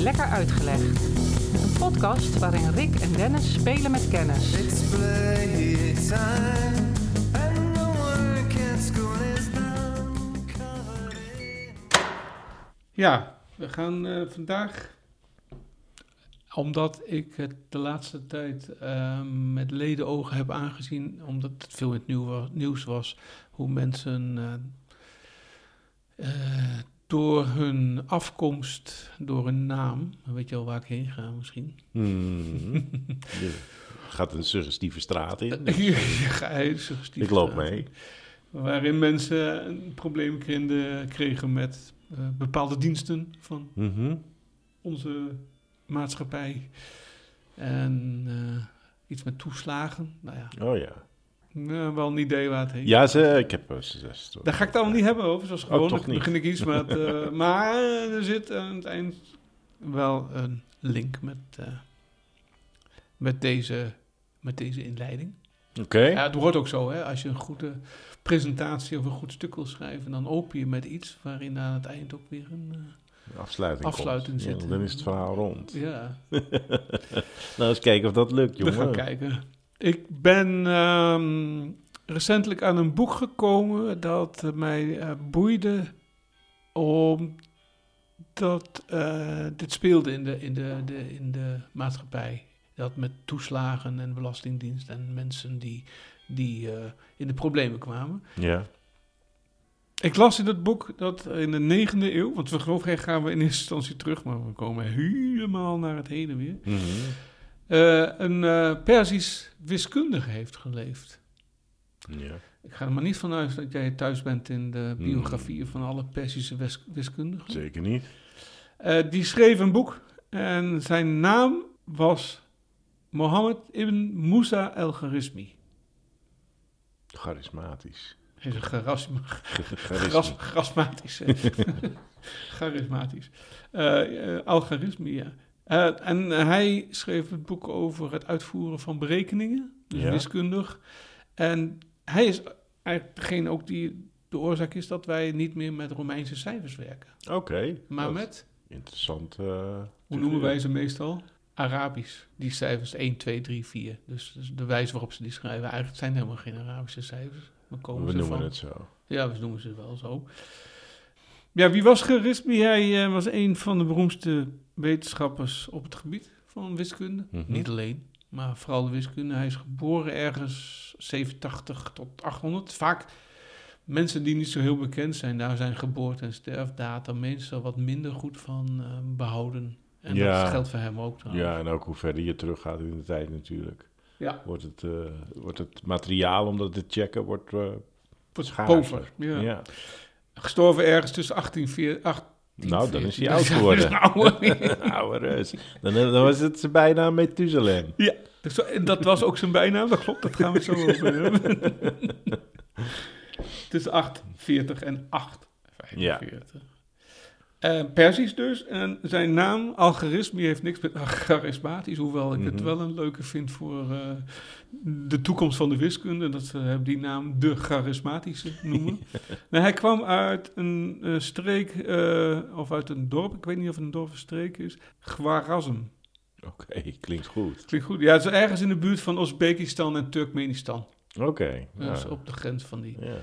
Lekker Uitgelegd. Een podcast waarin Rick en Dennis spelen met kennis. Ja, we gaan eh, vandaag, omdat ik het de laatste tijd eh, met ledenogen heb aangezien, omdat het veel in het nieuw nieuws was, hoe mensen eh, door hun afkomst, door hun naam, weet je al waar ik heen ga misschien? Hmm. Je gaat een suggestieve straat in. Je ga heel suggestief Ik loop mee. Waarin mensen een probleem kregen, met eh, bepaalde diensten van Mhm. onze maatschappij. En eh, iets met toeslagen. Nou ja, Oh ja. Eh, wel een idee waar het heen. Ja, ze, ik heb eh, ze zes. Daar ga ik het allemaal niet hebben over, zoals Oh, gewoon. niet. begin ik iets met... eh, maar er zit aan het eind wel een link met, met, deze, met deze inleiding. Oké. Ja, het wordt ook zo, hè. Als je een goede presentatie of een goed stuk wil schrijven... dan open je met iets waarin aan het eind ook weer een... Afsluiting, Afsluiting. Ja, zit. dan is het verhaal rond. ja, Nou, eens kijken of dat lukt, We jongen. gaan kijken. Ik ben ehm, recentelijk aan een boek gekomen dat mij eh, boeide omdat eh, dit speelde in de, in, de, de, in de maatschappij. Dat met toeslagen en belastingdienst en mensen die, die eh, in de problemen kwamen. Ja. Ik las in het boek dat in de negende eeuw, want we geloven gaan we in eerste instantie terug, maar we komen helemaal naar het heden weer. Mhm. Eh, een eh Persisch wiskundige heeft geleefd. ja. Ik ga er maar niet vanuit dat jij thuis bent in de biografieën van alle Persische wis- wiskundigen. Zeker niet. Eh, die schreef een boek en zijn naam was Mohammed ibn Musa el-Gharizmi. Charismatisch. Hij is een gerasma. Charismatisch. Eh, Algoritme, ja. Eh, en hij schreef het boek over het uitvoeren van berekeningen, dus Ja. wiskundig. En hij is eigenlijk degene ook die de oorzaak is dat wij niet meer met Romeinse cijfers werken. Oké. Maar met, Interessant. eh, hoe noemen wij ze meestal? Arabisch. Die cijfers 1, 2, 3, 4. Dus, dus de wijze waarop ze die schrijven. Eigenlijk zijn helemaal geen Arabische cijfers. Komen We ze noemen van? het zo. Ja, we noemen ze wel zo. Ja, wie was Charismi? Hij eh, was een van de beroemdste wetenschappers op het gebied van wiskunde. Mhm. Niet alleen, maar vooral de wiskunde. Hij is geboren ergens 87 tot 800. Vaak mensen die niet zo heel bekend zijn, daar zijn geboorte- en sterfdata meestal wat minder goed van eh, behouden. En Ja. dat geldt voor hem ook trouwens. Ja, en ook hoe verder je teruggaat in de tijd natuurlijk. Ja. Wordt het, eh, wordt het materiaal om dat te checken, wordt Wordt schaarser. pover, ja. Ja. Gestorven ergens tussen 1840... Nou, dan is hij 1814. oud geworden. Oude. Dan, dan was het bijna Methuselem. Ja, en dat was ook zijn bijnaam, dat klopt, dat gaan we zo over hebben. Tussen 840 en 845. Eh Persisch dus, en zijn naam, algoritme, heeft niks met charismatisch, hoewel ik het Mhm. wel een leuke vind voor eh, de toekomst van de wiskunde, dat ze hem die naam de charismatische noemen. nou, hij kwam uit een eh, streek, of uit een dorp, ik weet niet of het een dorp of streek is, Khwarazm. Oké, klinkt goed. Klinkt goed. Ja, het is ergens in de buurt van Oezbekistan en Turkmenistan. Oké. Dus ja. op de grens van die. Ja.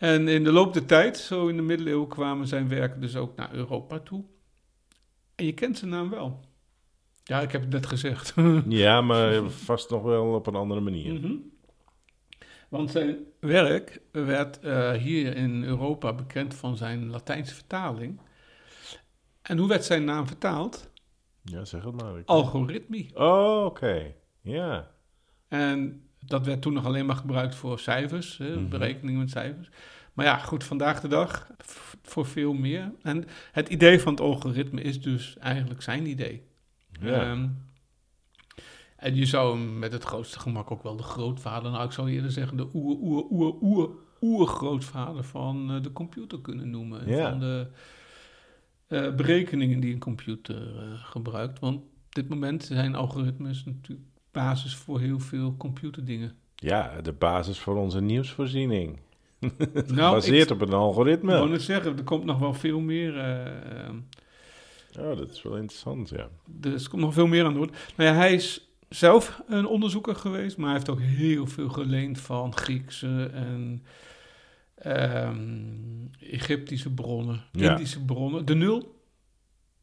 En in de loop der tijd, zo in de middeleeuwen, kwamen zijn werken dus ook naar Europa toe. En je kent zijn naam wel. Ja, ik heb het net gezegd. ja, maar vast nog wel op een andere manier. Mhm. Want zijn werk werd eh, hier in Europa bekend van zijn Latijnse vertaling. En hoe werd zijn naam vertaald? Ja, zeg het maar. Algoritmie. Oh, oké. Ja. En dat werd toen nog alleen maar gebruikt voor cijfers, hè, Mhm. berekeningen met cijfers. Maar ja, goed, vandaag de dag voor veel meer. En het idee van het algoritme is dus eigenlijk zijn idee. Ja. Ehm, en je zou hem met het grootste gemak ook wel de grootvader, nou ik zou eerder zeggen de oer, oer, oer, oer, oergrootvader van eh, de computer kunnen noemen. Ja. Van de eh, berekeningen die een computer eh, gebruikt. Want op dit moment zijn algoritmes natuurlijk basis voor heel veel computerdingen. ja, de basis voor onze nieuwsvoorziening. Nou, Gebaseerd ik op een algoritme. wou net zeggen, er komt nog wel veel meer. eh, ehm, Oh, dat is wel interessant, ja. Dus er komt nog veel meer aan de orde. Nou ja, hij is zelf een onderzoeker geweest, maar hij heeft ook heel veel geleend van Griekse en ehm, Egyptische bronnen, Ja. Indische bronnen. De nul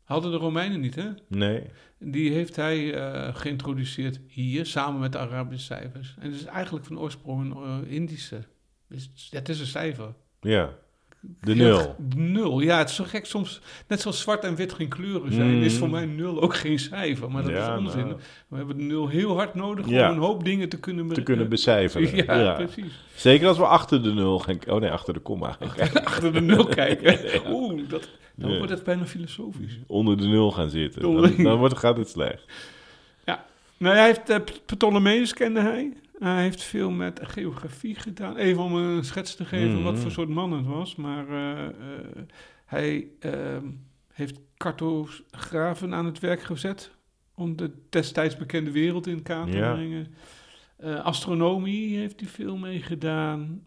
hadden de Romeinen niet, hè? Nee. Die heeft hij eh, geïntroduceerd hier, samen met de Arabische cijfers. En het is eigenlijk van oorsprong een eh, Indische. Dus het is een cijfer. Ja. De nul. nul, ja, het is zo gek soms. Net zoals zwart en wit geen kleuren zijn, Mhm. is voor mij nul ook geen cijfer. Maar dat Ja, is onzin. nou, We hebben de nul heel hard nodig Ja. om een hoop dingen te kunnen... te kunnen becijferen. Ja, Ja, precies. Zeker als we achter de nul gaan... Oh nee, achter de komma. Achter de nul kijken. Oeh, dat, dan Ja. wordt het bijna filosofisch. Onder de nul gaan zitten. Dan, dan wordt, gaat het slecht. Nou, hij heeft uh, Ptolemeus kende hij. Hij heeft veel met geografie gedaan. Even om een schets te geven Mhm. wat voor soort man het was. Maar eh, eh, hij ehm, heeft cartografen aan het werk gezet om de destijds bekende wereld in kaart te brengen. Eh, astronomie heeft hij veel mee gedaan.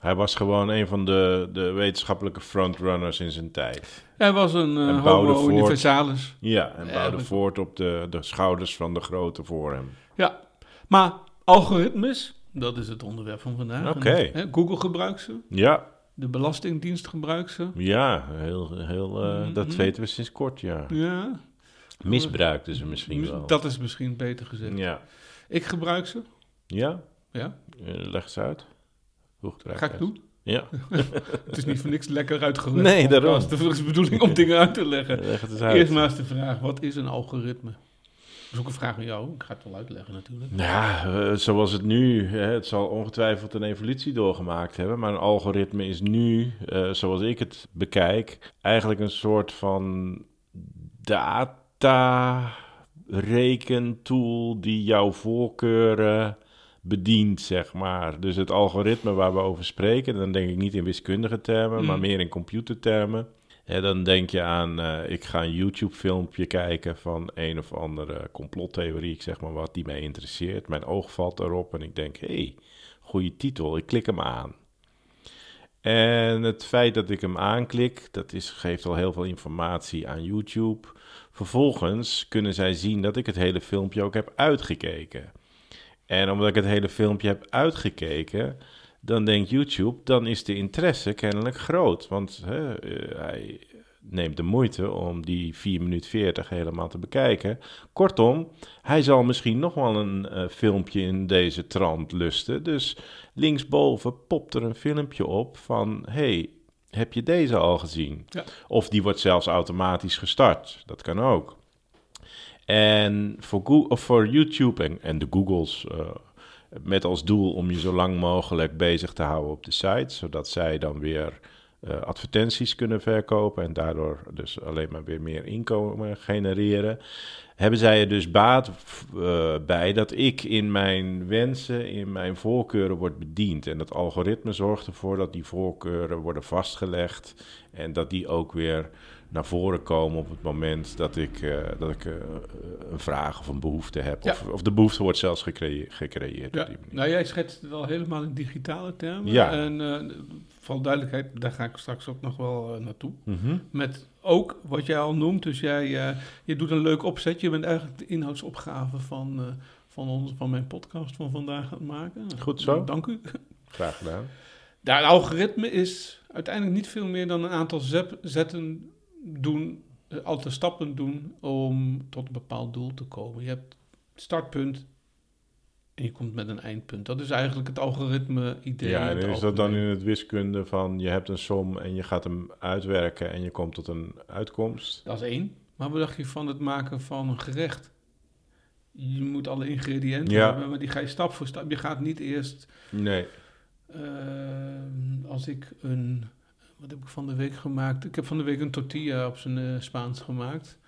Hij was gewoon een van de, de wetenschappelijke frontrunners in zijn tijd. Hij was een En uh, homo voort. universalis. Ja, en bouwde voort op de, de schouders van de grote voor hem. Ja, maar algoritmes, dat is het onderwerp van vandaag. En, hè, Google gebruikt ze. Ja, De Belastingdienst gebruikt ze. ja heel, heel, eh, Mhm. dat weten we sinds kort, ja. Ja. Misbruikten ze misschien wel. Dat is misschien beter gezegd. Ja. Ik gebruik ze. Ja? Ja, Eh, Leg eens uit. Eruit ga ik uit. doen. Ja, Het is niet voor niks lekker uitgelegd. Nee, daarom. Het is de bedoeling om dingen uit te leggen. leg het eens uit. Eerst maar eens de vraag, wat is een algoritme? Is ook een vraag aan jou. Ik ga het wel uitleggen natuurlijk. Ja, eh, zoals het nu, hè, het zal ongetwijfeld een evolutie doorgemaakt hebben, maar een algoritme is nu, eh, zoals ik het bekijk, eigenlijk een soort van data rekentool die jouw voorkeuren bedient, zeg maar. Dus het algoritme waar we over spreken, dan denk ik niet in wiskundige termen, Mm. maar meer in computertermen. Dan denk je aan, eh, ik ga een YouTube-filmpje kijken van een of andere complottheorie, ik zeg maar wat, die mij interesseert. Mijn oog valt erop en ik denk, hé, hey, goede titel, ik klik hem aan. En het feit dat ik hem aanklik, dat is, geeft al heel veel informatie aan YouTube. Vervolgens kunnen zij zien dat ik het hele filmpje ook heb uitgekeken. En omdat ik het hele filmpje heb uitgekeken, dan denkt YouTube, dan is de interesse kennelijk groot. Want hè, eh, hij neemt de moeite om die 4 minuten 40 helemaal te bekijken. Kortom, hij zal misschien nog wel een eh, filmpje in deze trant lusten. Dus linksboven popt er een filmpje op van... hey, heb je deze al gezien? Ja. Of die wordt zelfs automatisch gestart. Dat kan ook. En voor, Goo- of voor YouTube en, en de Googles... eh, met als doel om je zo lang mogelijk bezig te houden op de site, zodat zij dan weer eh, advertenties kunnen verkopen en daardoor dus alleen maar weer meer inkomen genereren. Hebben zij er dus baat eh, bij dat ik in mijn wensen, in mijn voorkeuren word bediend. En dat algoritme zorgt ervoor dat die voorkeuren worden vastgelegd en dat die ook weer naar voren komen op het moment dat ik, eh, dat ik eh, een vraag of een behoefte heb. Ja. Of, of de behoefte wordt zelfs gecreë- gecreëerd. Ja. Nou, jij schetst het al helemaal in digitale termen. Ja. En voor duidelijkheid, daar ga ik straks ook nog wel naartoe. Mhm. Met ook wat jij al noemt. Dus jij je doet een leuk opzet. Je bent eigenlijk de inhoudsopgave van, van, ons, van mijn podcast van vandaag aan het maken. Goed zo. Dank u. Graag gedaan. Ja, het algoritme is uiteindelijk niet veel meer dan een aantal zetten doen, aantal stappen doen om tot een bepaald doel te komen. Je hebt startpunt en je komt met een eindpunt. Dat is eigenlijk het algoritme-idee. Ja, en is dat dan in het wiskunde van je hebt een som en je gaat hem uitwerken en je komt tot een uitkomst? Dat is één. Maar wat dacht je van het maken van een gerecht? Je moet alle ingrediënten Ja. hebben, maar die ga je stap voor stap. Je gaat niet eerst, Nee. eh, als ik een, wat heb ik van de week gemaakt? Ik heb van de week een tortilla op zijn eh, Spaans gemaakt.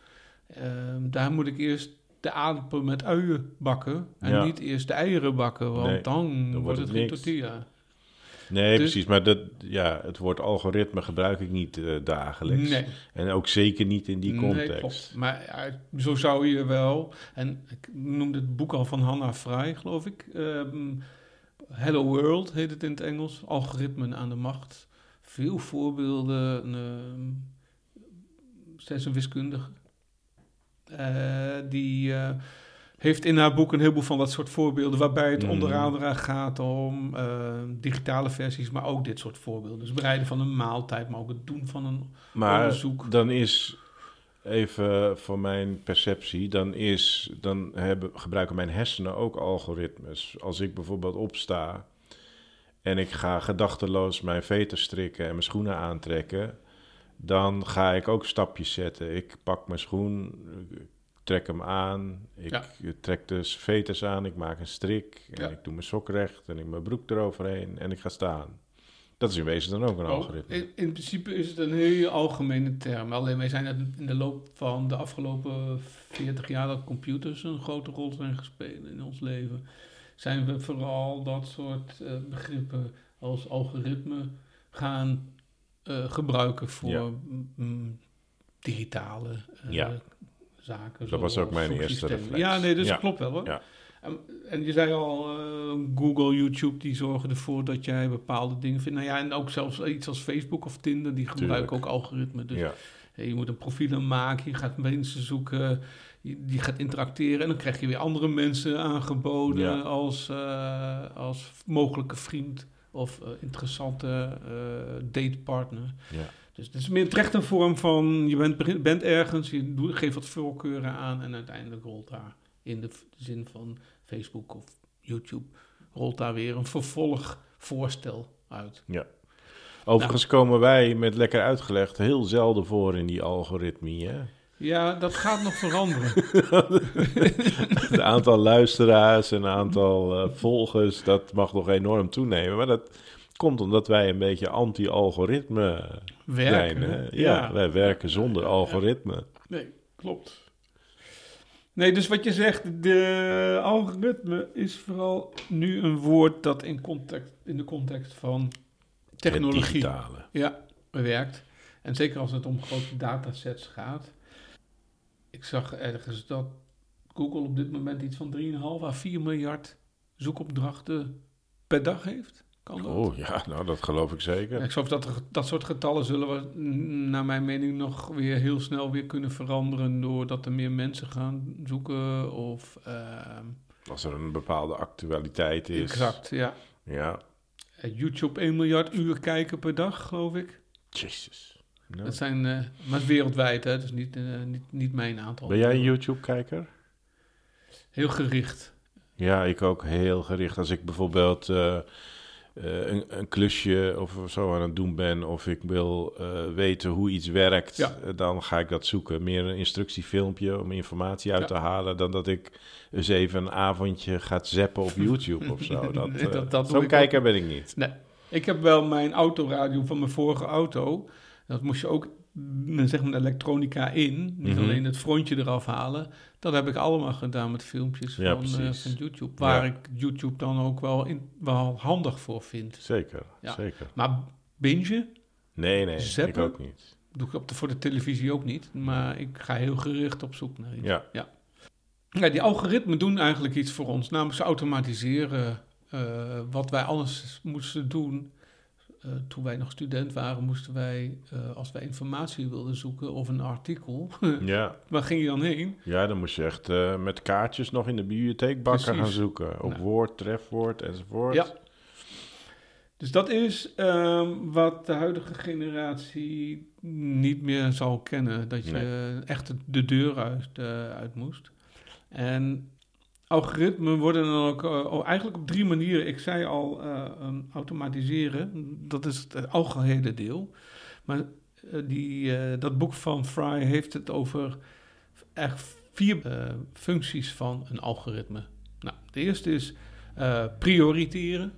Ehm, daar moet ik eerst de aardappel met uien bakken en Ja. niet eerst de eieren bakken, want Nee, dan, wordt wordt het geen niks. tortilla. Nee, Dus- precies. Maar dat, ja, het woord algoritme gebruik ik niet eh, dagelijks. Nee. En ook zeker niet in die Nee, context. klopt. Maar zo zou je wel, en ik noemde het boek al van Hannah Fry, geloof ik. Ehm, Hello World heet het in het Engels, algoritmen aan de macht. Veel voorbeelden. ehm zij is een wiskundige. Eh, die eh, heeft in haar boek een heleboel van dat soort voorbeelden, waarbij het onder andere gaat om eh, digitale versies, maar ook dit soort voorbeelden. Dus bereiden van een maaltijd, maar ook het doen van een Maar onderzoek. dan is, even voor mijn perceptie, dan, is, dan hebben, gebruiken mijn hersenen ook algoritmes. Als ik bijvoorbeeld opsta en ik ga gedachteloos mijn veten strikken en mijn schoenen aantrekken, dan ga ik ook stapjes zetten. Ik pak mijn schoen, trek hem aan, ik Ja. trek de veters aan, ik maak een strik en Ja. ik doe mijn sok recht en ik mijn broek eroverheen en ik ga staan. Dat is in wezen dan ook een Oh, algoritme. in, in principe is het een heel algemene term. Alleen wij zijn in de loop van de afgelopen 40 jaar dat computers een grote rol zijn gespeeld in ons leven. Zijn we vooral dat soort eh, begrippen als algoritme gaan eh, gebruiken voor Ja. mm, digitale eh, Ja. zaken. Dat was ook mijn eerste reflex. Ja, nee, dus dat klopt wel hoor. Ja. En, en je zei al, Google, YouTube, die zorgen ervoor dat jij bepaalde dingen vindt. Nou ja, en ook zelfs iets als Facebook of Tinder, die gebruiken Tuurlijk. ook algoritmen. Dus je moet een profiel maken, je gaat mensen zoeken, die gaat interacteren. En dan krijg je weer andere mensen aangeboden Ja. als, eh, als mogelijke vriend of eh, interessante eh, datepartner. Ja. Dus het is meer terecht een vorm van, je bent, bent ergens, je geeft wat voorkeuren aan en uiteindelijk rolt daar in de zin van Facebook of YouTube, rolt daar weer een vervolgvoorstel uit. Overigens komen wij met lekker uitgelegd heel zelden voor in die algoritmie. Hè? Ja, dat gaat nog veranderen. Het aantal luisteraars en aantal eh, volgers, dat mag nog enorm toenemen. Maar dat komt omdat wij een beetje anti-algoritme zijn. Hè? Ja, wij werken zonder algoritme. Nee, klopt. Nee, dus wat je zegt, de algoritme is vooral nu een woord dat in, context, in de context van technologie ja, werkt. En zeker als het om grote datasets gaat. Ik zag ergens dat Google op dit moment iets van 3,5 à 4 miljard zoekopdrachten per dag heeft. Kan dat? Oh ja, nou dat geloof ik Ja, zeker. ik geloof dat er- dat soort getallen zullen we, mm, naar mijn mening, nog weer heel snel weer kunnen veranderen. Doordat er meer mensen gaan zoeken. Of, ehm, Als er een bepaalde actualiteit is. exact, ja. Ja, Eh, YouTube 1 miljard uur kijken per dag, geloof ik. jezus. Dat zijn, eh, maar is wereldwijd, hè. Dus niet, eh, niet, niet mijn aantal. Ben jij een YouTube-kijker? Heel gericht. Ja, ik ook heel gericht. Als ik bijvoorbeeld eh, een, een klusje of zo aan het doen ben, of ik wil weten hoe iets werkt, Ja. dan ga ik dat zoeken. Meer een instructiefilmpje om informatie uit Ja. te halen, dan dat ik eens even een avondje ga zappen op YouTube of zo. Dat, Nee, dat- dat doe Zo'n kijker ben ik niet. Nee, ik heb wel mijn autoradio van mijn vorige auto. Dat moest je ook, mm, zeg maar, de elektronica in. Niet Mhm. alleen het frontje eraf halen. Dat heb ik allemaal gedaan met filmpjes Ja, van, precies. van YouTube. Waar Ja. ik YouTube dan ook wel, in, wel handig voor vind. Zeker, Ja. zeker. Maar binge Nee, nee, ik Zappen? ook niet. doe ik op de, voor de televisie ook niet. Maar ik ga heel gericht op zoek naar iets. Ja, Ja, die algoritmen doen eigenlijk iets voor ons. Namelijk ze automatiseren eh, wat wij alles moesten doen. Eh, toen wij nog student waren, moesten wij, eh, als wij informatie wilden zoeken of een artikel, ja. waar ging je dan heen? ja, dan moest je echt eh, met kaartjes nog in de bibliotheek bakken Precies. gaan zoeken. Op Nou. woord, trefwoord enzovoort. Ja. Dus dat is ehm, wat de huidige generatie niet meer zal kennen. Dat je echt de deur uit, uit moest. En algoritmen worden dan ook eh, oh, eigenlijk op drie manieren. Ik zei al, eh, ehm, automatiseren, dat is het algehele deel. Maar eh, die, eh, dat boek van Fry heeft het over echt vier eh, functies van een algoritme. Nou, de eerste is eh, prioriteren.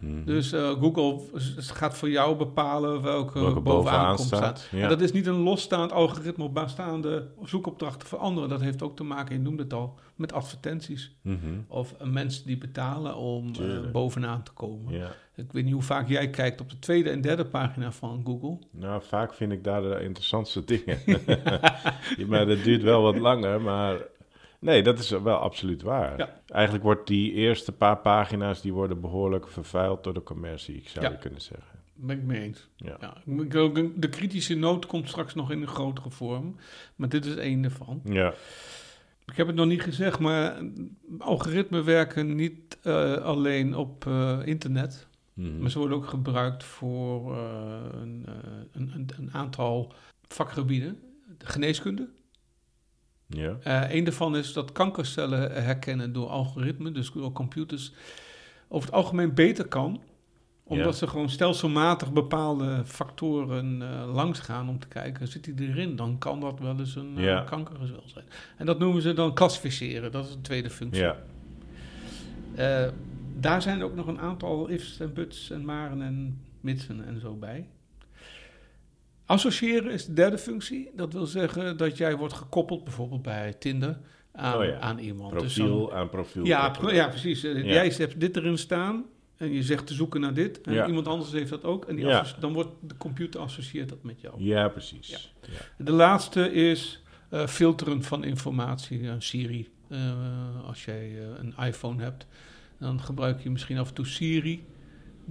Mhm. Dus eh, Google gaat voor jou bepalen welke, Welke bovenaan, komt staat, ja. En dat is niet een losstaand algoritme op bestaande zoekopdrachten voor anderen. Dat heeft ook te maken, je noemde het al, met advertenties. Mhm. Of eh, mensen die betalen om eh, bovenaan te komen. Ja. Ik weet niet hoe vaak jij kijkt op de tweede en derde pagina van Google. Nou, vaak vind ik daar de interessantste dingen. Ja, maar dat duurt wel wat langer, maar nee, dat is wel absoluut waar. Ja. Eigenlijk wordt die eerste paar pagina's, die worden behoorlijk vervuild door de commercie, ik zou Ja. je kunnen zeggen. Ben ik mee eens. Ja. De kritische noot komt straks nog in een grotere vorm. Maar dit is één ervan. Ja. Ik heb het nog niet gezegd, maar algoritmen werken niet eh, alleen op eh, internet. Mhm. Maar ze worden ook gebruikt voor een, eh, een, een, een aantal vakgebieden. De geneeskunde. Ja. Eh een daarvan is dat kankercellen herkennen door algoritmen, dus door computers, over het algemeen beter kan. Omdat Ja. ze gewoon stelselmatig bepaalde factoren eh langs gaan om te kijken, zit die erin? Dan kan dat wel eens een eh, Ja. kankergezwel zijn. En dat noemen ze dan klassificeren, dat is een tweede functie. Ja. Daar zijn ook nog een aantal ifs en buts en maren en mitsen en zo bij. Associëren is de derde functie. Dat wil zeggen dat jij wordt gekoppeld, bijvoorbeeld bij Tinder, aan, Oh ja. aan iemand. Dus dan- Profiel aan profiel. ja, pro- ja, precies. Eh, Ja. Jij hebt dit erin staan en je zegt te zoeken naar dit. En iemand anders heeft dat ook. En die dan wordt de computer associeert dat met jou. Ja, precies. Ja. De laatste is eh, filteren van informatie. Siri, eh, als jij een iPhone hebt, dan gebruik je misschien af en toe Siri,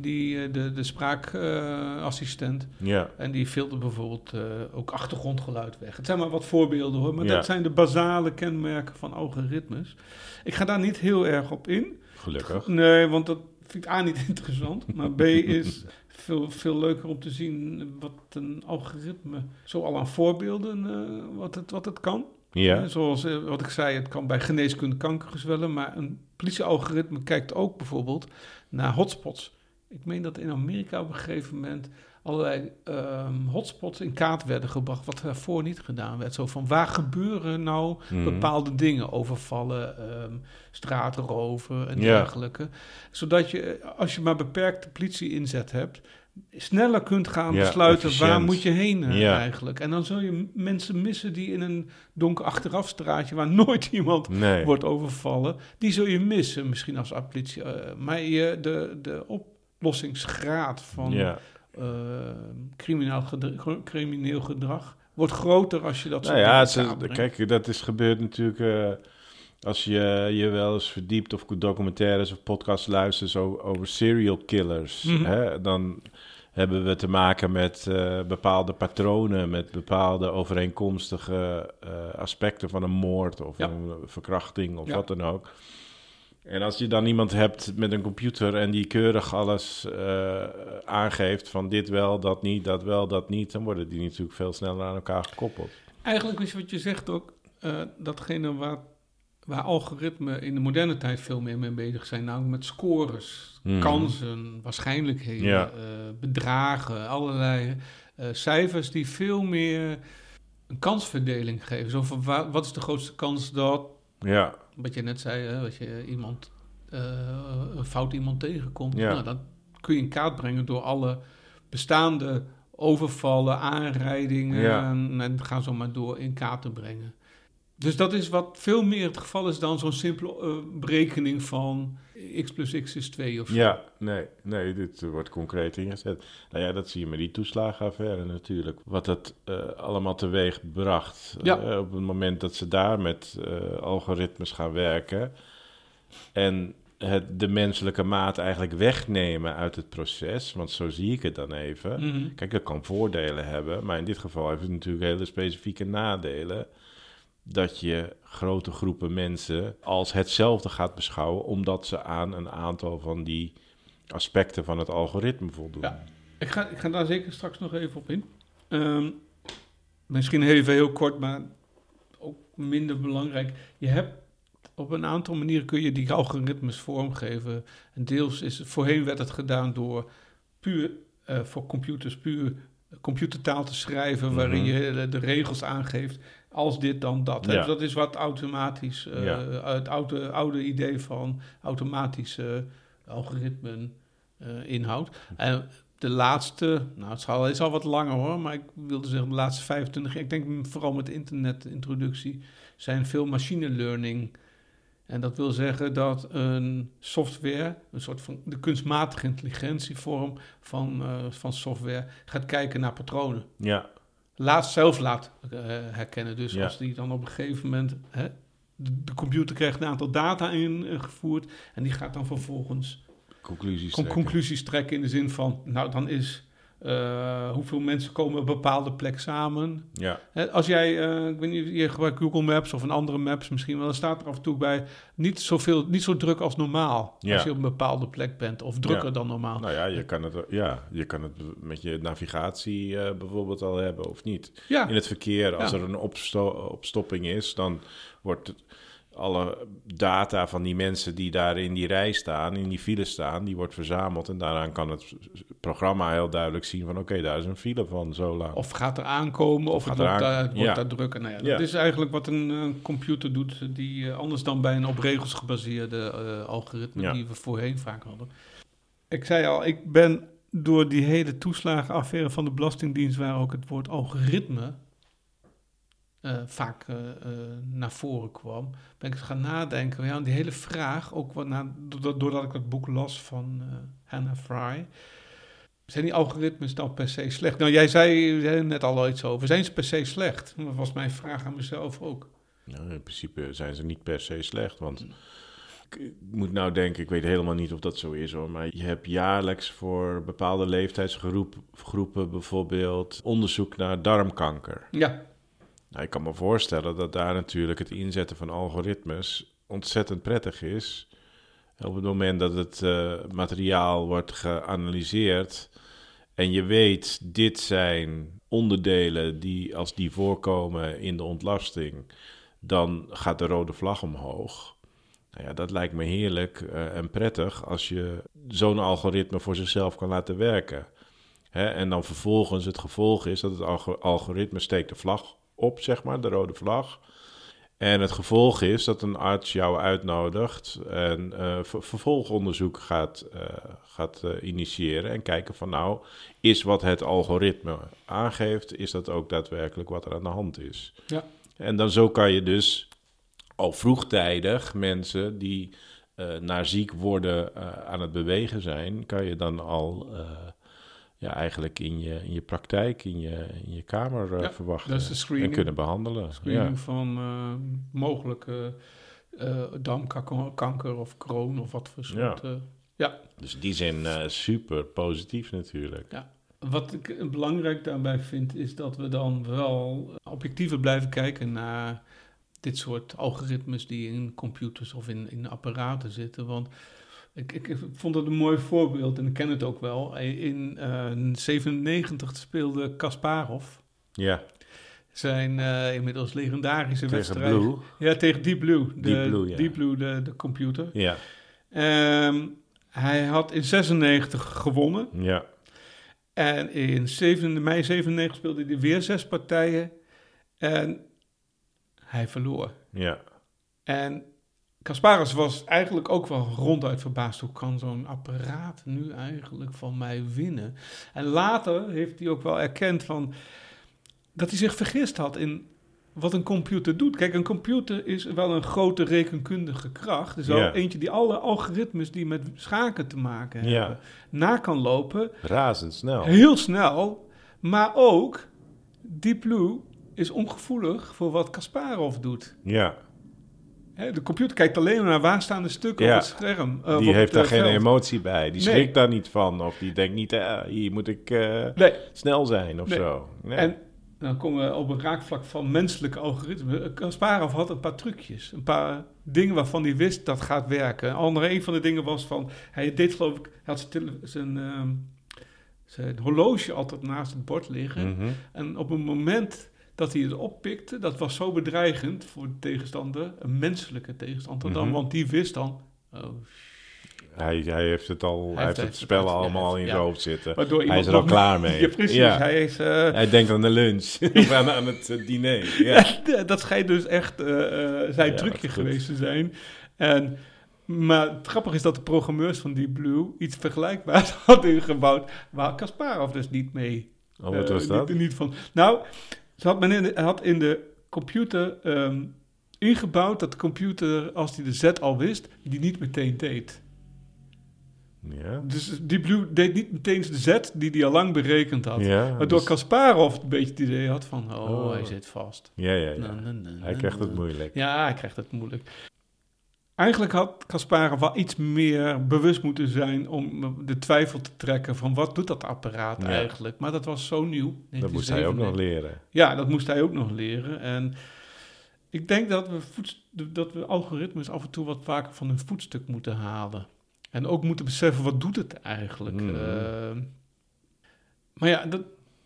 die, eh, de, de spraakassistent. Ja. en die filtert bijvoorbeeld eh, ook achtergrondgeluid weg. Het zijn maar wat voorbeelden hoor, maar Ja. dat zijn de basale kenmerken van algoritmes. Ik ga daar niet heel erg op in. Gelukkig. Nee, want dat vind ik A niet interessant. Maar B is veel, veel leuker om te zien wat een algoritme, zo al aan voorbeelden, eh, wat, het, wat het kan. Ja. Zoals wat ik zei, het kan bij geneeskunde kankergezwellen. Maar een politiealgoritme kijkt ook bijvoorbeeld naar hotspots. Ik meen dat in Amerika op een gegeven moment allerlei ehm, hotspots in kaart werden gebracht, wat daarvoor niet gedaan werd. Zo van waar gebeuren nou Mhm. bepaalde dingen, overvallen, ehm straatroven en dergelijke. Zodat je, als je maar beperkte politie inzet hebt, sneller kunt gaan Ja, besluiten waar moet je heen eh, Ja. eigenlijk. En dan zul je mensen missen die in een donker achterafstraatje, waar nooit iemand Nee. wordt overvallen, die zul je missen misschien als politie. eh, maar je, de, de oplossingsgraad van Ja. eh, crimineel, gedra- crimineel gedrag wordt groter als je dat Nou ja, het is- kijk, dat is gebeurd natuurlijk eh, als je je wel eens verdiept of documentaires of podcasts luistert zo, over serial killers. Mhm. Hè? Dan hebben we te maken met eh, bepaalde patronen, met bepaalde overeenkomstige aspecten van een moord of Ja. een verkrachting of Ja. wat dan ook. En als je dan iemand hebt met een computer en die keurig alles eh, aangeeft van dit wel, dat niet, dat wel, dat niet, dan worden die natuurlijk veel sneller aan elkaar gekoppeld. Eigenlijk is wat je zegt ook, eh, datgene waar, waar algoritmen in de moderne tijd veel meer mee bezig zijn, namelijk met scores, Mhm. kansen, waarschijnlijkheden, Ja. eh, bedragen, allerlei cijfers die veel meer een kansverdeling geven. Zo van wa- wat is de grootste kans dat, Ja, wat je net zei, hè, dat je iemand, eh, een fout iemand tegenkomt. Ja. Nou, dat kun je in kaart brengen door alle bestaande overvallen, aanrijdingen Ja. en, en ga zo maar door in kaart te brengen. Dus dat is wat veel meer het geval is dan zo'n simpele eh, berekening van x plus x is 2 of zo. ja, nee, nee, dit wordt concreet ingezet. Nou ja, dat zie je met die toeslagenaffaire natuurlijk. Wat dat eh, allemaal teweeg bracht. Ja. Eh, op het moment dat ze daar met eh, algoritmes gaan werken en het, de menselijke maat eigenlijk wegnemen uit het proces, want zo zie ik het dan even. Mhm. Kijk, dat kan voordelen hebben, maar in dit geval heeft het natuurlijk hele specifieke nadelen. Dat je grote groepen mensen als hetzelfde gaat beschouwen, omdat ze aan een aantal van die aspecten van het algoritme voldoen. Ja. Ik ga, ik ga daar zeker straks nog even op in. Ehm, misschien even heel kort, maar ook minder belangrijk. Je hebt op een aantal manieren kun je die algoritmes vormgeven. En deels is voorheen werd het gedaan door puur eh, voor computers puur computertaal te schrijven, waarin Mhm. je de regels aangeeft. Als dit dan dat. Ja. Dat is wat automatisch, eh, Ja. het oude, oude idee van automatische algoritmen eh, inhoudt. En de laatste, nou het is al, is al wat langer hoor, maar ik wilde zeggen de laatste 25 jaar, ik denk vooral met internetintroductie, zijn veel machine learning. En dat wil zeggen dat een software, een soort van de kunstmatige intelligentievorm van, eh, van software, gaat kijken naar patronen. Ja, Laat zelf laat eh, herkennen. Dus Ja. als die dan op een gegeven moment, hè, de, de computer krijgt een aantal data ingevoerd en die gaat dan vervolgens conclusies con- trekken. conclusies trekken in de zin van, nou dan is Eh, hoeveel mensen komen op een bepaalde plek samen? Ja, Als jij, eh, ik weet niet, je gebruikt Google Maps of een andere maps misschien wel, dan staat er af en toe bij niet, zoveel, niet zo druk als normaal. Ja. Als je op een bepaalde plek bent, of drukker Ja. dan normaal. nou ja, je kan het, ja, je kan het met je navigatie eh, bijvoorbeeld al hebben of niet. ja, In het verkeer, als er een opsto- opstopping is, dan wordt het- alle data van die mensen die daar in die rij staan, in die file staan, die wordt verzameld. En daaraan kan het programma heel duidelijk zien van oké, daar is een file van zo lang. of gaat er aankomen, of, gaat het wordt, daar, wordt ja. daar drukker. Nou ja, Ja. Dat is eigenlijk wat een eh, computer doet, die eh, anders dan bij een op regels gebaseerde eh, algoritme die we voorheen vaak hadden. Ik zei al, ik ben door die hele toeslagenaffaire van de Belastingdienst, waar ook het woord algoritme eh, vaak eh, eh, naar voren kwam, ben ik eens gaan nadenken. Ja, die hele vraag, ook wat na, doordat, ik het boek las van Hannah Fry. Zijn die algoritmes dan per se slecht? Nou, jij zei, zei net al iets over. Zijn ze per se slecht? Dat was mijn vraag aan mezelf ook. Nou, in principe zijn ze niet per se slecht, want ik moet nou denken, ik weet helemaal niet of dat zo is hoor, maar je hebt jaarlijks voor bepaalde leeftijdsgroepen groepen bijvoorbeeld onderzoek naar darmkanker. Ja, Nou, ik kan me voorstellen dat daar natuurlijk het inzetten van algoritmes ontzettend prettig is. Op het moment dat het eh, materiaal wordt geanalyseerd en je weet, dit zijn onderdelen die als die voorkomen in de ontlasting, dan gaat de rode vlag omhoog. Nou ja, dat lijkt me heerlijk eh, en prettig als je zo'n algoritme voor zichzelf kan laten werken. Hè, en dan vervolgens het gevolg is dat het algo- algoritme steekt de vlag op, zeg maar, de rode vlag. En het gevolg is dat een arts jou uitnodigt en eh, ver- vervolgonderzoek gaat, eh, gaat eh, initiëren en kijken van nou, is wat het algoritme aangeeft, is dat ook daadwerkelijk wat er aan de hand is. Ja. En dan zo kan je dus al vroegtijdig mensen die naar ziek worden aan het bewegen zijn, kan je dan al ja, eigenlijk in je, in je praktijk, in je, in je kamer eh, Ja, verwachten. dat is de screening. En kunnen behandelen. screening Ja. van eh, mogelijke eh darmkanker of kroon of wat voor soort. eh, ja. Dus in die zin super positief natuurlijk. Wat ik belangrijk daarbij vind, is dat we dan wel objectiever blijven kijken naar dit soort algoritmes die in computers of in, in apparaten zitten. Want ik, ik, ik vond het een mooi voorbeeld en ik ken het ook wel. In eh 97 speelde Kasparov Ja, zijn eh, inmiddels legendarische tegen wedstrijd. Blue. Ja, tegen Deep Blue. De, Deep Blue, ja. Deep Blue, de, de computer. Ja, Ehm, hij had in 96 gewonnen. ja, En in 7, mei 97 speelde hij weer zes partijen. En hij verloor. ja. En Kasparas was eigenlijk ook wel ronduit verbaasd. Hoe kan zo'n apparaat nu eigenlijk van mij winnen? En later heeft hij ook wel erkend van dat hij zich vergist had in wat een computer doet. Kijk, een computer is wel een grote rekenkundige kracht. Ja. eentje die alle algoritmes die met schaken te maken hebben, na kan lopen. Razendsnel. Heel snel, maar ook Deep Blue is ongevoelig voor wat Kasparov doet. Ja, de computer kijkt alleen maar naar waar staan de stukken Ja. op het scherm. eh, die heeft daar eh, geen veld. emotie bij. Die Nee. schrikt daar niet van. Of die denkt niet, eh, hier moet ik eh, Nee, snel zijn of Nee. zo. En dan komen we op een raakvlak van menselijke algoritme. Kasparov had een paar trucjes, een paar dingen waarvan hij wist dat gaat werken. Andere een van de dingen was van, hij deed geloof ik, hij had zijn, zijn, ehm, zijn horloge altijd naast het bord liggen. Mhm. En op een moment dat hij het oppikte, dat was zo bedreigend voor de tegenstander, een menselijke tegenstander dan, Mhm. want die wist dan, oh, hij, hij heeft het al, hij, heeft heeft het het- spel ja, allemaal in ja. zijn hoofd zitten. waardoor Hij is er al klaar mee. Ja, precies. Ja. Hij is, eh, Hij denkt aan de lunch. of aan, aan het eh, diner. Ja. Dat schijnt dus echt eh, zijn trucje goed. geweest te zijn. En, maar het grappige is dat de programmeurs van Deep Blue iets vergelijkbaars hadden ingebouwd, waar Kasparov dus niet mee. Oh, wat was dat? Niet, niet van. Nou, ze had men in de, had in de computer ehm, ingebouwd dat de computer, als hij de Z al wist, die niet meteen deed. Ja. Dus Deep Blue deed niet meteen de Z die hij al lang berekend had. Ja, Waardoor dus- Kasparov een beetje het idee had van, oh, Oh. hij zit vast. ja, ja, ja. Na, na, na, Hij krijgt het moeilijk. Ja, hij krijgt het moeilijk. Eigenlijk had Kasparov wel iets meer bewust moeten zijn om de twijfel te trekken van wat doet dat apparaat Ja. eigenlijk. Maar dat was zo nieuw. Dat moest hij ook nog 1997. leren. Ja, dat moest hij ook nog leren. En ik denk dat we, dat we algoritmes af en toe wat vaker van hun voetstuk moeten halen. En ook moeten beseffen, wat doet het eigenlijk? Eh, maar ja, dat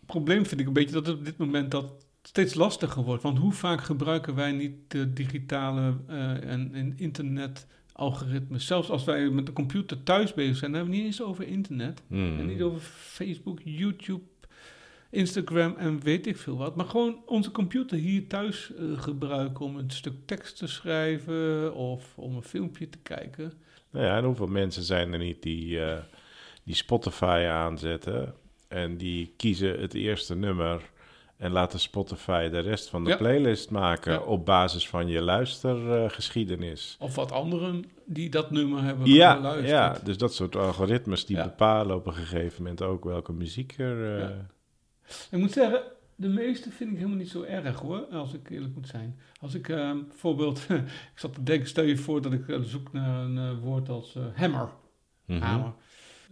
probleem vind ik een beetje dat op dit moment dat steeds lastiger wordt. Want hoe vaak gebruiken wij niet de digitale eh, en, en internet algoritmes? Zelfs als wij met de computer thuis bezig zijn, dan hebben we niet eens over internet. Hmm. En niet over Facebook, YouTube, Instagram en weet ik veel wat. Maar gewoon onze computer hier thuis eh, gebruiken om een stuk tekst te schrijven of om een filmpje te kijken. Nou ja, en hoeveel mensen zijn er niet die, eh, die Spotify aanzetten en die kiezen het eerste nummer en laten Spotify de rest van de Ja. playlist maken Ja. op basis van je luistergeschiedenis. Of wat anderen die dat nummer hebben ja, geluisterd. ja, dus dat soort algoritmes die Ja. bepalen op een gegeven moment ook welke muziek er... eh. Ik moet zeggen, de meeste vind ik helemaal niet zo erg hoor, als ik eerlijk moet zijn. Als ik eh, bijvoorbeeld, ik zat te denken, stel je voor dat ik eh, zoek naar een eh, woord als hammer. mhm. hamer.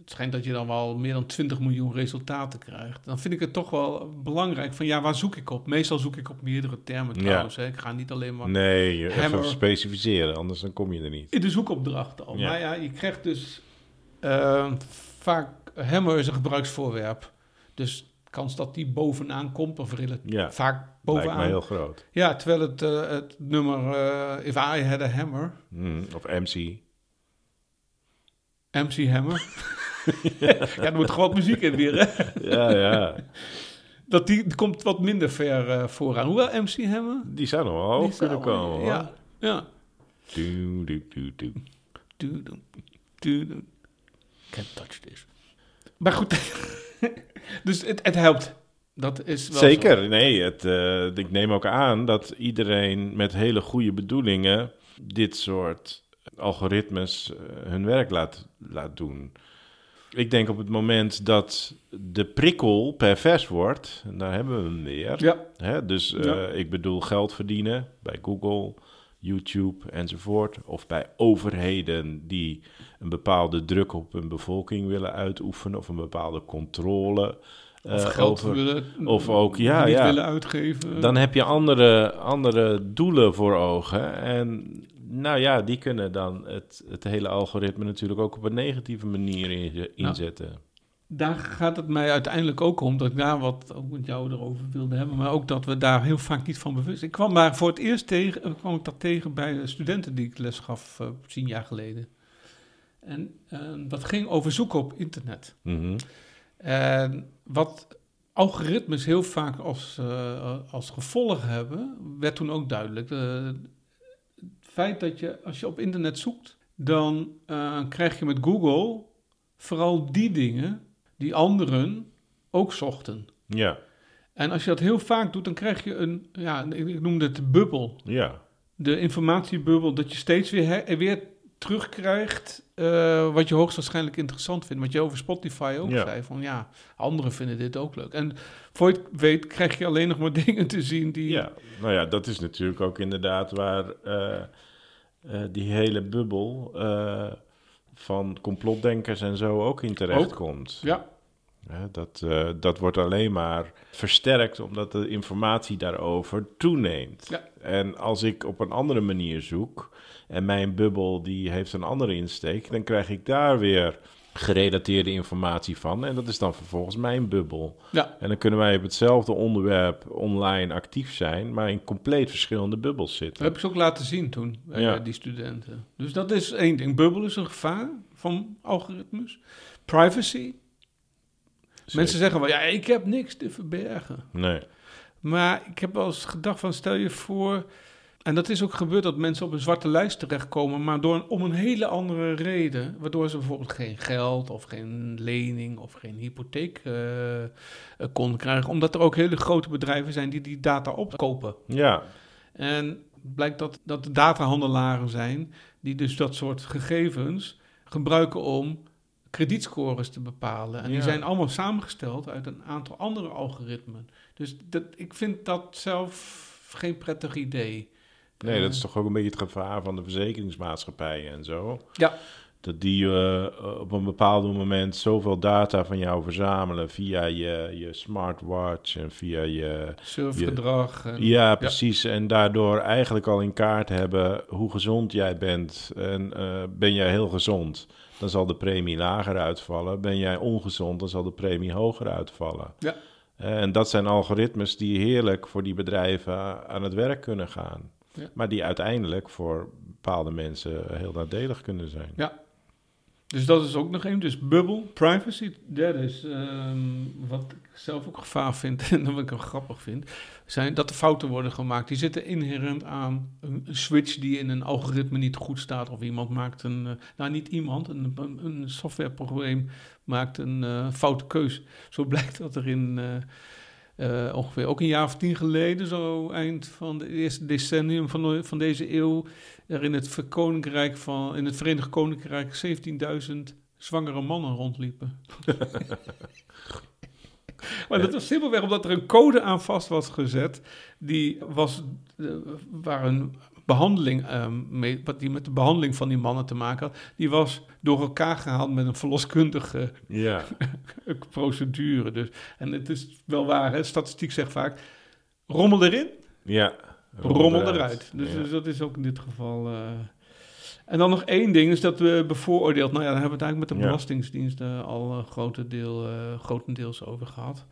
Het schijnt dat je dan wel meer dan 20 miljoen resultaten krijgt. Dan vind ik het toch wel belangrijk van ja, waar zoek ik op? Meestal zoek ik op meerdere termen Ja. trouwens. Hè. Ik ga niet alleen maar Nee, je even specificeren, anders dan kom je er niet. in de zoekopdracht al. Ja. Maar ja, je krijgt dus eh, vaak, hammer is een gebruiksvoorwerp. Dus kans dat die bovenaan komt, of relatief Ja, vaak lijkt me bovenaan. heel groot. Ja, terwijl het, eh, het nummer eh, If I Had a Hammer, Mhm, Of MC. MC Hammer. ja, er moet gewoon wat muziek in weer, hè? Ja, ja. Dat die, die komt wat minder ver eh, vooraan. Hoewel MC Hammer... Die zou nog wel hoog kunnen komen, hoor. Ja, ja. Doe, doe. Can't touch this. Maar goed, dus het, het helpt. Dat is wel Zeker, zo. nee. Het, eh, ik neem ook aan dat iedereen met hele goede bedoelingen dit soort algoritmes eh, hun werk laat, laat doen. Ik denk op het moment dat de prikkel pervers wordt, en daar hebben we hem weer. Ja, Hè, dus eh, Ja. ik bedoel geld verdienen bij Google, YouTube enzovoort. Of bij overheden die een bepaalde druk op hun bevolking willen uitoefenen of een bepaalde controle. Of eh, geld over- willen, of ook, ja, niet ja. willen uitgeven. Dan heb je andere, andere doelen voor ogen. En nou ja, die kunnen dan het, het hele algoritme natuurlijk ook op een negatieve manier in- inzetten. Daar gaat het mij uiteindelijk ook om, dat ik daar wat ook met jou erover wilde hebben, maar ook dat we daar heel vaak niet van bewust Ik kwam daar voor het eerst tegen, eh, kwam ik dat tegen bij de studenten die ik les gaf eh, tien jaar geleden. En dat ging over zoeken op internet. Mhm. En wat algoritmes heel vaak als, eh, als gevolg hebben, werd toen ook duidelijk. Eh, het feit dat je, als je op internet zoekt, dan eh, krijg je met Google vooral die dingen die anderen ook zochten. Ja, En als je dat heel vaak doet, dan krijg je een, ja, ik ik noemde het de bubbel. ja. De informatiebubbel, dat je steeds weer, her- weer terugkrijgt eh, wat je hoogstwaarschijnlijk interessant vindt. Wat je over Spotify ook Ja. zei, van ja, anderen vinden dit ook leuk. En voor je het weet, krijg je alleen nog maar dingen te zien die... Ja, nou ja, dat is natuurlijk ook inderdaad waar eh, eh, die hele bubbel van complotdenkers en zo ook in terecht Ook. komt. Ja, dat, eh, dat wordt alleen maar versterkt omdat de informatie daarover toeneemt. Ja. En als ik op een andere manier zoek en mijn bubbel die heeft een andere insteek, dan krijg ik daar weer gerelateerde informatie van. En dat is dan vervolgens mijn bubbel. ja, En dan kunnen wij op hetzelfde onderwerp online actief zijn, maar in compleet verschillende bubbels dat zitten. heb ik ze ook laten zien toen, bij Ja. die studenten. Dus dat is één ding. Bubbel is een gevaar van algoritmes. Privacy. Mensen zeggen wel, ja, ik heb niks te verbergen. Nee. Maar ik heb wel eens gedacht van, stel je voor... En dat is ook gebeurd dat mensen op een zwarte lijst terechtkomen... maar door een, om een hele andere reden... waardoor ze bijvoorbeeld geen geld of geen lening of geen hypotheek eh, eh, konden krijgen... omdat er ook hele grote bedrijven zijn die die data opkopen. Ja, En blijkt dat, dat de datahandelaren zijn... die dus dat soort gegevens gebruiken om kredietscores te bepalen. En die zijn allemaal samengesteld uit een aantal andere algoritmen. Dus dat, ik vind dat zelf geen prettig idee. Nee, dat is Eh, toch ook een beetje het gevaar van de verzekeringsmaatschappijen en zo. Ja. Dat die eh, op een bepaald moment zoveel data van jou verzamelen via je, je smartwatch en via je... surfgedrag. en- Ja, precies. En daardoor eigenlijk al in kaart hebben hoe gezond jij bent. En eh, ben jij heel gezond, dan zal de premie lager uitvallen. Ben jij ongezond, dan zal de premie hoger uitvallen. Ja. En dat zijn algoritmes die heerlijk voor die bedrijven aan het werk kunnen gaan. Ja. Maar die uiteindelijk voor bepaalde mensen heel nadelig kunnen zijn. Ja. Dus dat is ook nog één. Dus bubble, privacy, dat is ehm, wat ik zelf ook gevaar vind en wat ik ook grappig vind, zijn dat er fouten worden gemaakt. Die zitten inherent aan een, een switch die in een algoritme niet goed staat of iemand maakt een, eh, nou niet iemand, een, een, een softwareprobleem maakt een eh, foute keus. Zo blijkt dat er in eh, eh, ongeveer ook een jaar of tien geleden, zo eind van het eerste decennium van, de- van deze eeuw, er in het, koninkrijk van, in het Verenigd Koninkrijk 17.000 zwangere mannen rondliepen. maar dat was simpelweg omdat er een code aan vast was gezet, die was, eh, waar een behandeling, ehm, mee, wat die met de behandeling van die mannen te maken had, die was door elkaar gehaald met een verloskundige Ja, procedure. Dus, en het is wel waar, hè? statistiek zegt vaak, rommel erin, ja. rommel eruit. Dus, Ja. dus dat is ook in dit geval. eh. En dan nog één ding is dat we bevooroordeeld. Nou ja, daar hebben we het eigenlijk met de Ja. Belastingdienst eh, al een grote deel, eh, grotendeels over gehad.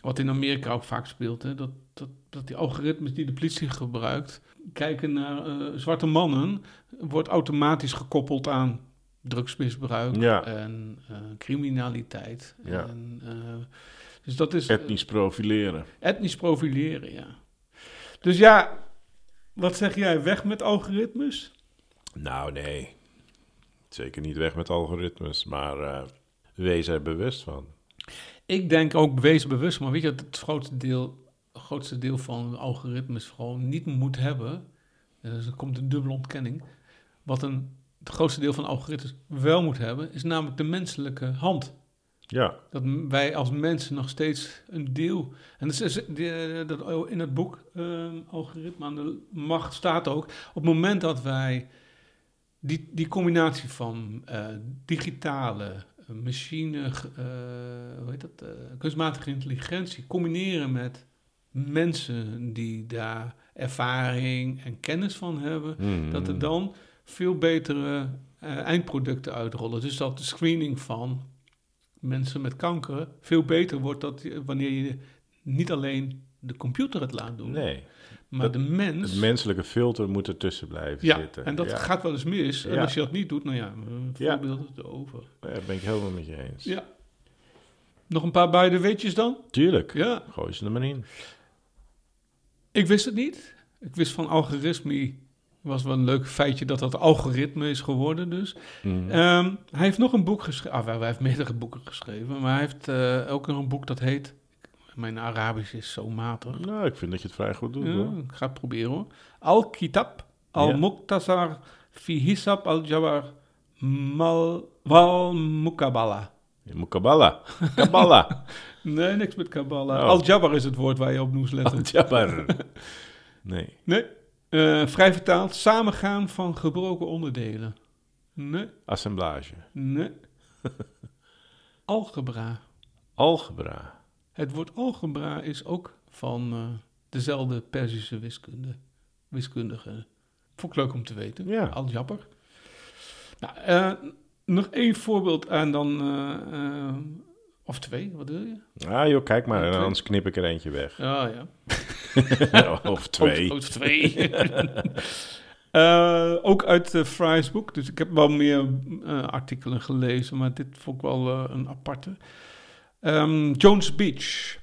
Wat in Amerika ook vaak speelt. Hè? Dat, dat, dat die algoritmes die de politie gebruikt. kijken naar zwarte mannen. wordt automatisch gekoppeld aan drugsmisbruik Ja. en eh, criminaliteit. Ja. En, eh, dus dat is. Etnisch profileren. Etnisch profileren, ja. Dus ja, wat zeg jij? Weg met algoritmes? Nou, nee. Zeker niet weg met algoritmes, maar eh, wees er bewust van. Ik denk ook wees bewust, maar weet je dat het grootste deel, grootste deel van algoritmes gewoon niet moet hebben. Dus er komt een dubbele ontkenning. Wat een, het grootste deel van algoritmes wel moet hebben, is namelijk de menselijke hand. Ja, Dat wij als mensen nog steeds een deel. En dat is, die- dat, in het boek ehm, Algoritme aan de Macht staat ook. Op het moment dat wij die, die combinatie van eh, digitale, eh, machine, eh, hoe heet dat, eh, kunstmatige intelligentie combineren met mensen die daar ervaring en kennis van hebben Mhm. dat er dan veel betere eh, eindproducten uitrollen. Dus dat de screening van mensen met kanker veel beter wordt dat, wanneer je niet alleen de computer het laat doen, Nee, maar dat- de mens. het menselijke filter moet ertussen blijven ja, zitten. en dat ja. gaat wel eens mis. En als je dat niet doet, nou ja, een Ja. voorbeeld erover. Ja, daar ben ik helemaal met je eens. Ja. Nog een paar beide weetjes dan? Tuurlijk, Ja, gooi ze er maar in. ik wist het niet. Ik wist van algoritme, was wel een leuk feitje dat dat algoritme is geworden dus. Mhm. Ehm, hij heeft nog een boek geschreven. Ah, hij heeft meerdere boeken geschreven. Maar hij heeft eh, ook nog een boek dat heet. Mijn Arabisch is zo matig. Nou, ik vind dat je het vrij goed doet, Ja, hoor. ik ga het proberen hoor. Al-Kitab, Al-Muqtasar, fi Hisab al-Jawar, Mal, Wal Mukabala. Kabbalah. Nee, niks met Kabbalah. Oh. Al-Jabbar is het woord waar je op moest letten. Al-Jabbar. Nee. Nee. Eh, vrij vertaald, samengaan van gebroken onderdelen. Nee, Assemblage. nee. Algebra. Algebra. Het woord algebra is ook van eh, dezelfde Perzische wiskunde, wiskundige. Vond ik leuk om te weten. Ja. Al-Jabbar. Nou, eh, nog één voorbeeld en dan... of twee, wat wil je? Ah joh, kijk maar, anders knip ik er eentje weg. Ja, ja. of twee. Eh, ook uit uh, Fry's boek. Dus ik heb wel meer eh, artikelen gelezen, maar dit vond ik wel eh, een aparte. Ehm, Jones Beach.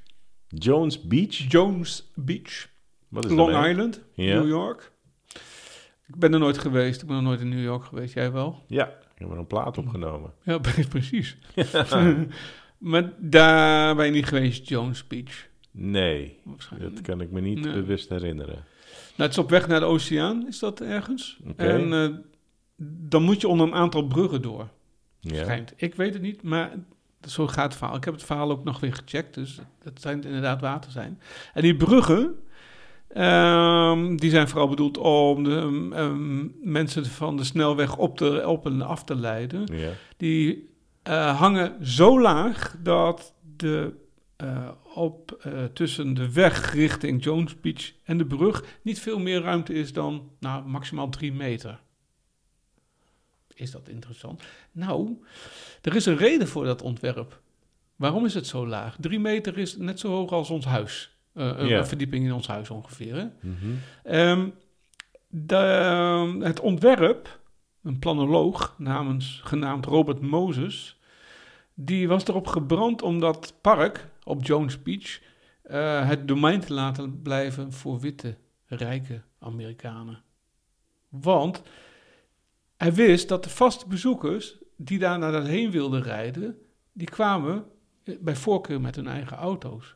Jones Beach? Jones Beach. Wat is Long? Island. New York. Ik ben er nooit geweest. Ik ben nog nooit in New York geweest. Jij wel? Ja, ik heb er een plaat opgenomen. Ja, precies. maar daar ben je niet geweest, Jones Beach. Nee, dat kan ik me niet Nee. bewust herinneren. Nou, het is op weg naar de oceaan, is dat ergens. En eh, dan moet je onder een aantal bruggen door. Ja. Schijnt. Ik weet het niet, maar zo gaat het verhaal. Ik heb het verhaal ook nog weer gecheckt, dus dat zijn inderdaad water zijn. En die bruggen, Ehm, die zijn vooral bedoeld om de ehm, ehm, mensen van de snelweg op, te, op en af te leiden. Ja. Die eh, hangen zo laag dat de, eh, op, eh, tussen de weg richting Jones Beach en de brug niet veel meer ruimte is dan nou, maximaal drie meter. Is dat interessant? Nou, er is een reden voor dat ontwerp. Waarom is het zo laag? Drie meter is net zo hoog als ons huis. Eh, een- verdieping in ons huis ongeveer. Hè? Mhm. Ehm, de, ehm, het ontwerp, een planoloog namens, genaamd Robert Moses, die was erop gebrand om dat park op Jones Beach eh, het domein te laten blijven voor witte, rijke Amerikanen. Want hij wist dat de vaste bezoekers die daar naar heen wilden rijden, die kwamen eh, bij voorkeur met hun eigen auto's.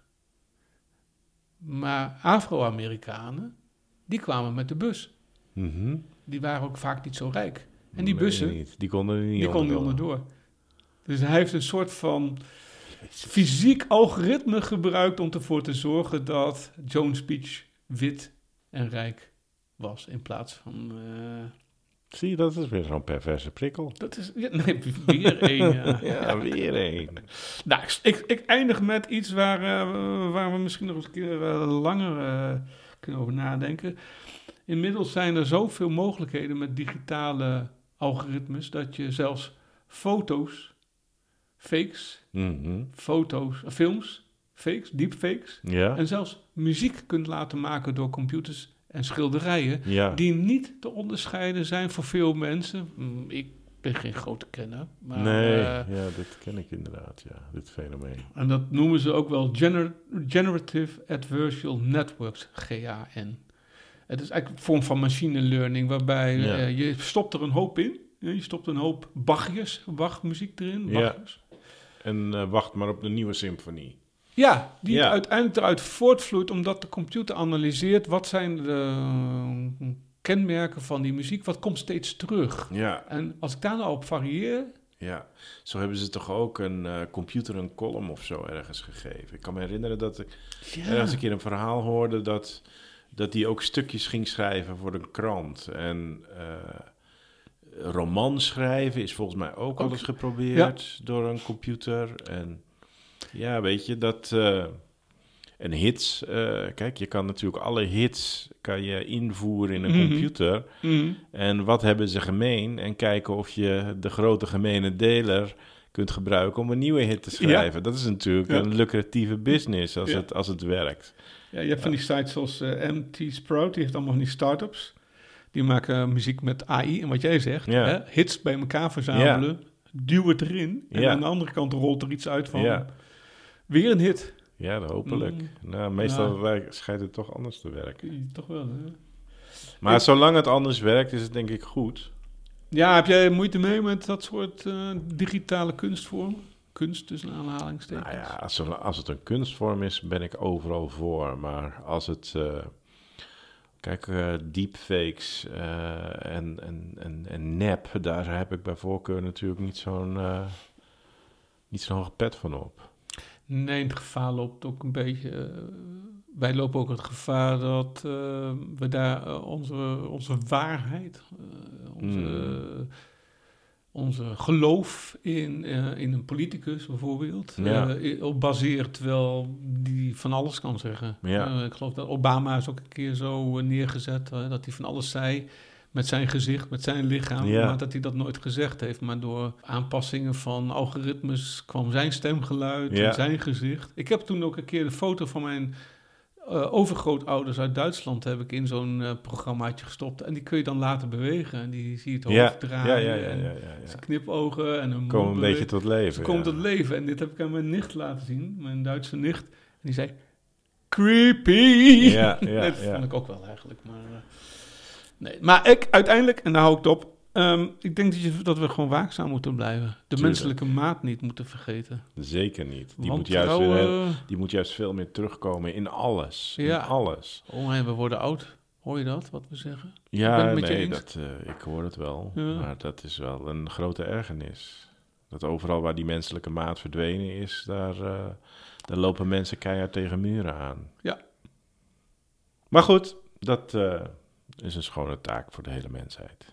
Maar Afro-Amerikanen, die kwamen met de bus. Mhm. Die waren ook vaak niet zo rijk. En die Nee, bussen, niet. Die konden er niet die konden onderdoor. Dus hij heeft een soort van fysiek algoritme gebruikt om ervoor te zorgen dat Jones Beach wit en rijk was. In plaats van... eh, Zie je, dat is weer zo'n perverse prikkel. dat is... Ja, nee, weer één. Ja. Ja, weer een. Nou, ik, ik, eindig met iets waar, eh, waar we misschien nog eens een keer eh, langer kunnen over nadenken. Inmiddels zijn er zoveel mogelijkheden met digitale algoritmes dat je zelfs foto's, fakes, Mhm. foto's, eh, films, fakes, deepfakes Ja, en zelfs muziek kunt laten maken door computers en schilderijen ja. die niet te onderscheiden zijn voor veel mensen. Mm, Ik ben geen grote kenner, maar nee, eh, ja, dit ken ik inderdaad, ja, dit fenomeen. En dat noemen ze ook wel gener- Generative Adversarial Networks, GAN. Het is eigenlijk een vorm van machine learning, waarbij Ja. eh, je stopt er een hoop in. Je stopt een hoop Bachjes, Bach-muziek erin. Ja. En eh, wacht maar op de nieuwe symfonie. Ja, die Ja. uiteindelijk eruit voortvloeit omdat de computer analyseert wat zijn de eh, kenmerken van die muziek, wat komt steeds terug. Ja, En als ik daar nou op varieer, ja. Zo hebben ze toch ook een eh, computer een column of zo ergens gegeven. Ik kan me herinneren dat ik ergens een keer een verhaal hoorde dat, dat die ook stukjes ging schrijven voor de krant. En roman schrijven is volgens mij ook al eens geprobeerd door een computer. En ja, weet je, dat... eh, en hits, eh, kijk, je kan natuurlijk alle hits kan je invoeren in een Mhm. computer. Mm, En wat hebben ze gemeen? En kijken of je de grote gemene deler kunt gebruiken om een nieuwe hit te schrijven. Dat is natuurlijk Ja. een lucratieve business als, Ja. het, als het werkt. Ja, je hebt van die sites zoals eh, MT Sprout, die heeft allemaal van die start-ups. Die maken muziek met AI. En wat jij zegt, hè, hits bij elkaar verzamelen, duw het erin. En aan de andere kant rolt er iets uit van weer een hit. Ja, hopelijk. Mm. Nou, meestal werkt- schijnt het toch anders te werken. Toch wel, hè? Maar zolang het anders werkt, is het denk ik goed. Ja, heb jij moeite mee met dat soort eh, digitale kunstvorm? Kunst tussen aanhalingstekens. Nou ja, als, als het een kunstvorm is, ben ik overal voor. Maar als het... eh, kijk, eh, deepfakes eh, en, en, en, en nep, daar heb ik bij voorkeur natuurlijk niet zo'n... eh, niet zo'n hoge pet van op. Nee, het gevaar loopt ook een beetje. wij lopen ook het gevaar dat we daar onze, onze waarheid, onze, Mm. Onze geloof in, eh, in een politicus bijvoorbeeld, Ja. eh, op baseert, terwijl die van alles kan zeggen. Ja. Eh, ik geloof dat Obama is ook een keer zo neergezet, dat hij van alles zei. Met zijn gezicht, met zijn lichaam. Ja. Maar dat hij dat nooit gezegd heeft. Maar door aanpassingen van algoritmes kwam zijn stemgeluid en zijn gezicht. Ik heb toen ook een keer de foto van mijn eh, overgrootouders uit Duitsland heb ik in zo'n eh, programmaatje gestopt. En die kun je dan laten bewegen. En die zie je het hoofd Ja, ja, draaien. ja, ja, en ja, zijn knipogen en een Komen een beetje tot leven. Ze komt tot leven. En dit heb ik aan mijn nicht laten zien. Mijn Duitse nicht. En die zei... Creepy! Ja, ja, dat vond ik ook wel eigenlijk. Maar, eh, nee. maar ik uiteindelijk, en daar hou ik het op... ehm, ik denk dat, je, dat we gewoon waakzaam moeten blijven. De Tuurlijk. menselijke maat niet moeten vergeten. Zeker niet. Die moet, juist weer, die moet juist veel meer terugkomen in alles. Ja. In alles. Oh, en we worden oud. Hoor je dat, wat we zeggen? Ja, je nee, dat, eh, ik hoor het wel. Ja. Maar dat is wel een grote ergernis. Dat overal waar die menselijke maat verdwenen is, daar, eh, daar lopen mensen keihard tegen muren aan. Ja. Maar goed, dat eh, is een schone taak voor de hele mensheid.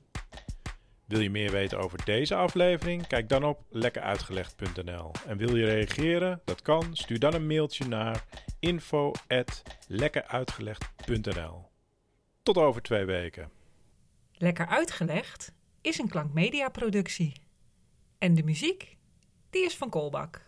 Wil je meer weten over deze aflevering? Kijk dan op lekkeruitgelegd.nl. En wil je reageren? Dat kan. Stuur dan een mailtje naar info@lekkeruitgelegd.nl. Tot over twee weken. Lekker uitgelegd is een klankmedia productie. En de muziek, die is van Kolbak.